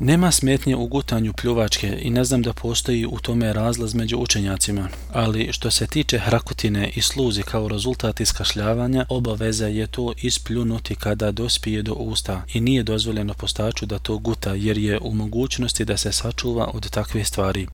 Nema smetnje u gutanju pljuvačke i ne znam da postoji u tome razlaz među učenjacima, ali što se tiče hrakotine i sluzi kao rezultat iskašljavanja, obaveza je to ispljunuti kada dospije do usta i nije dozvoljeno postaču da to guta jer je u mogućnosti da se sačuva od takve stvari.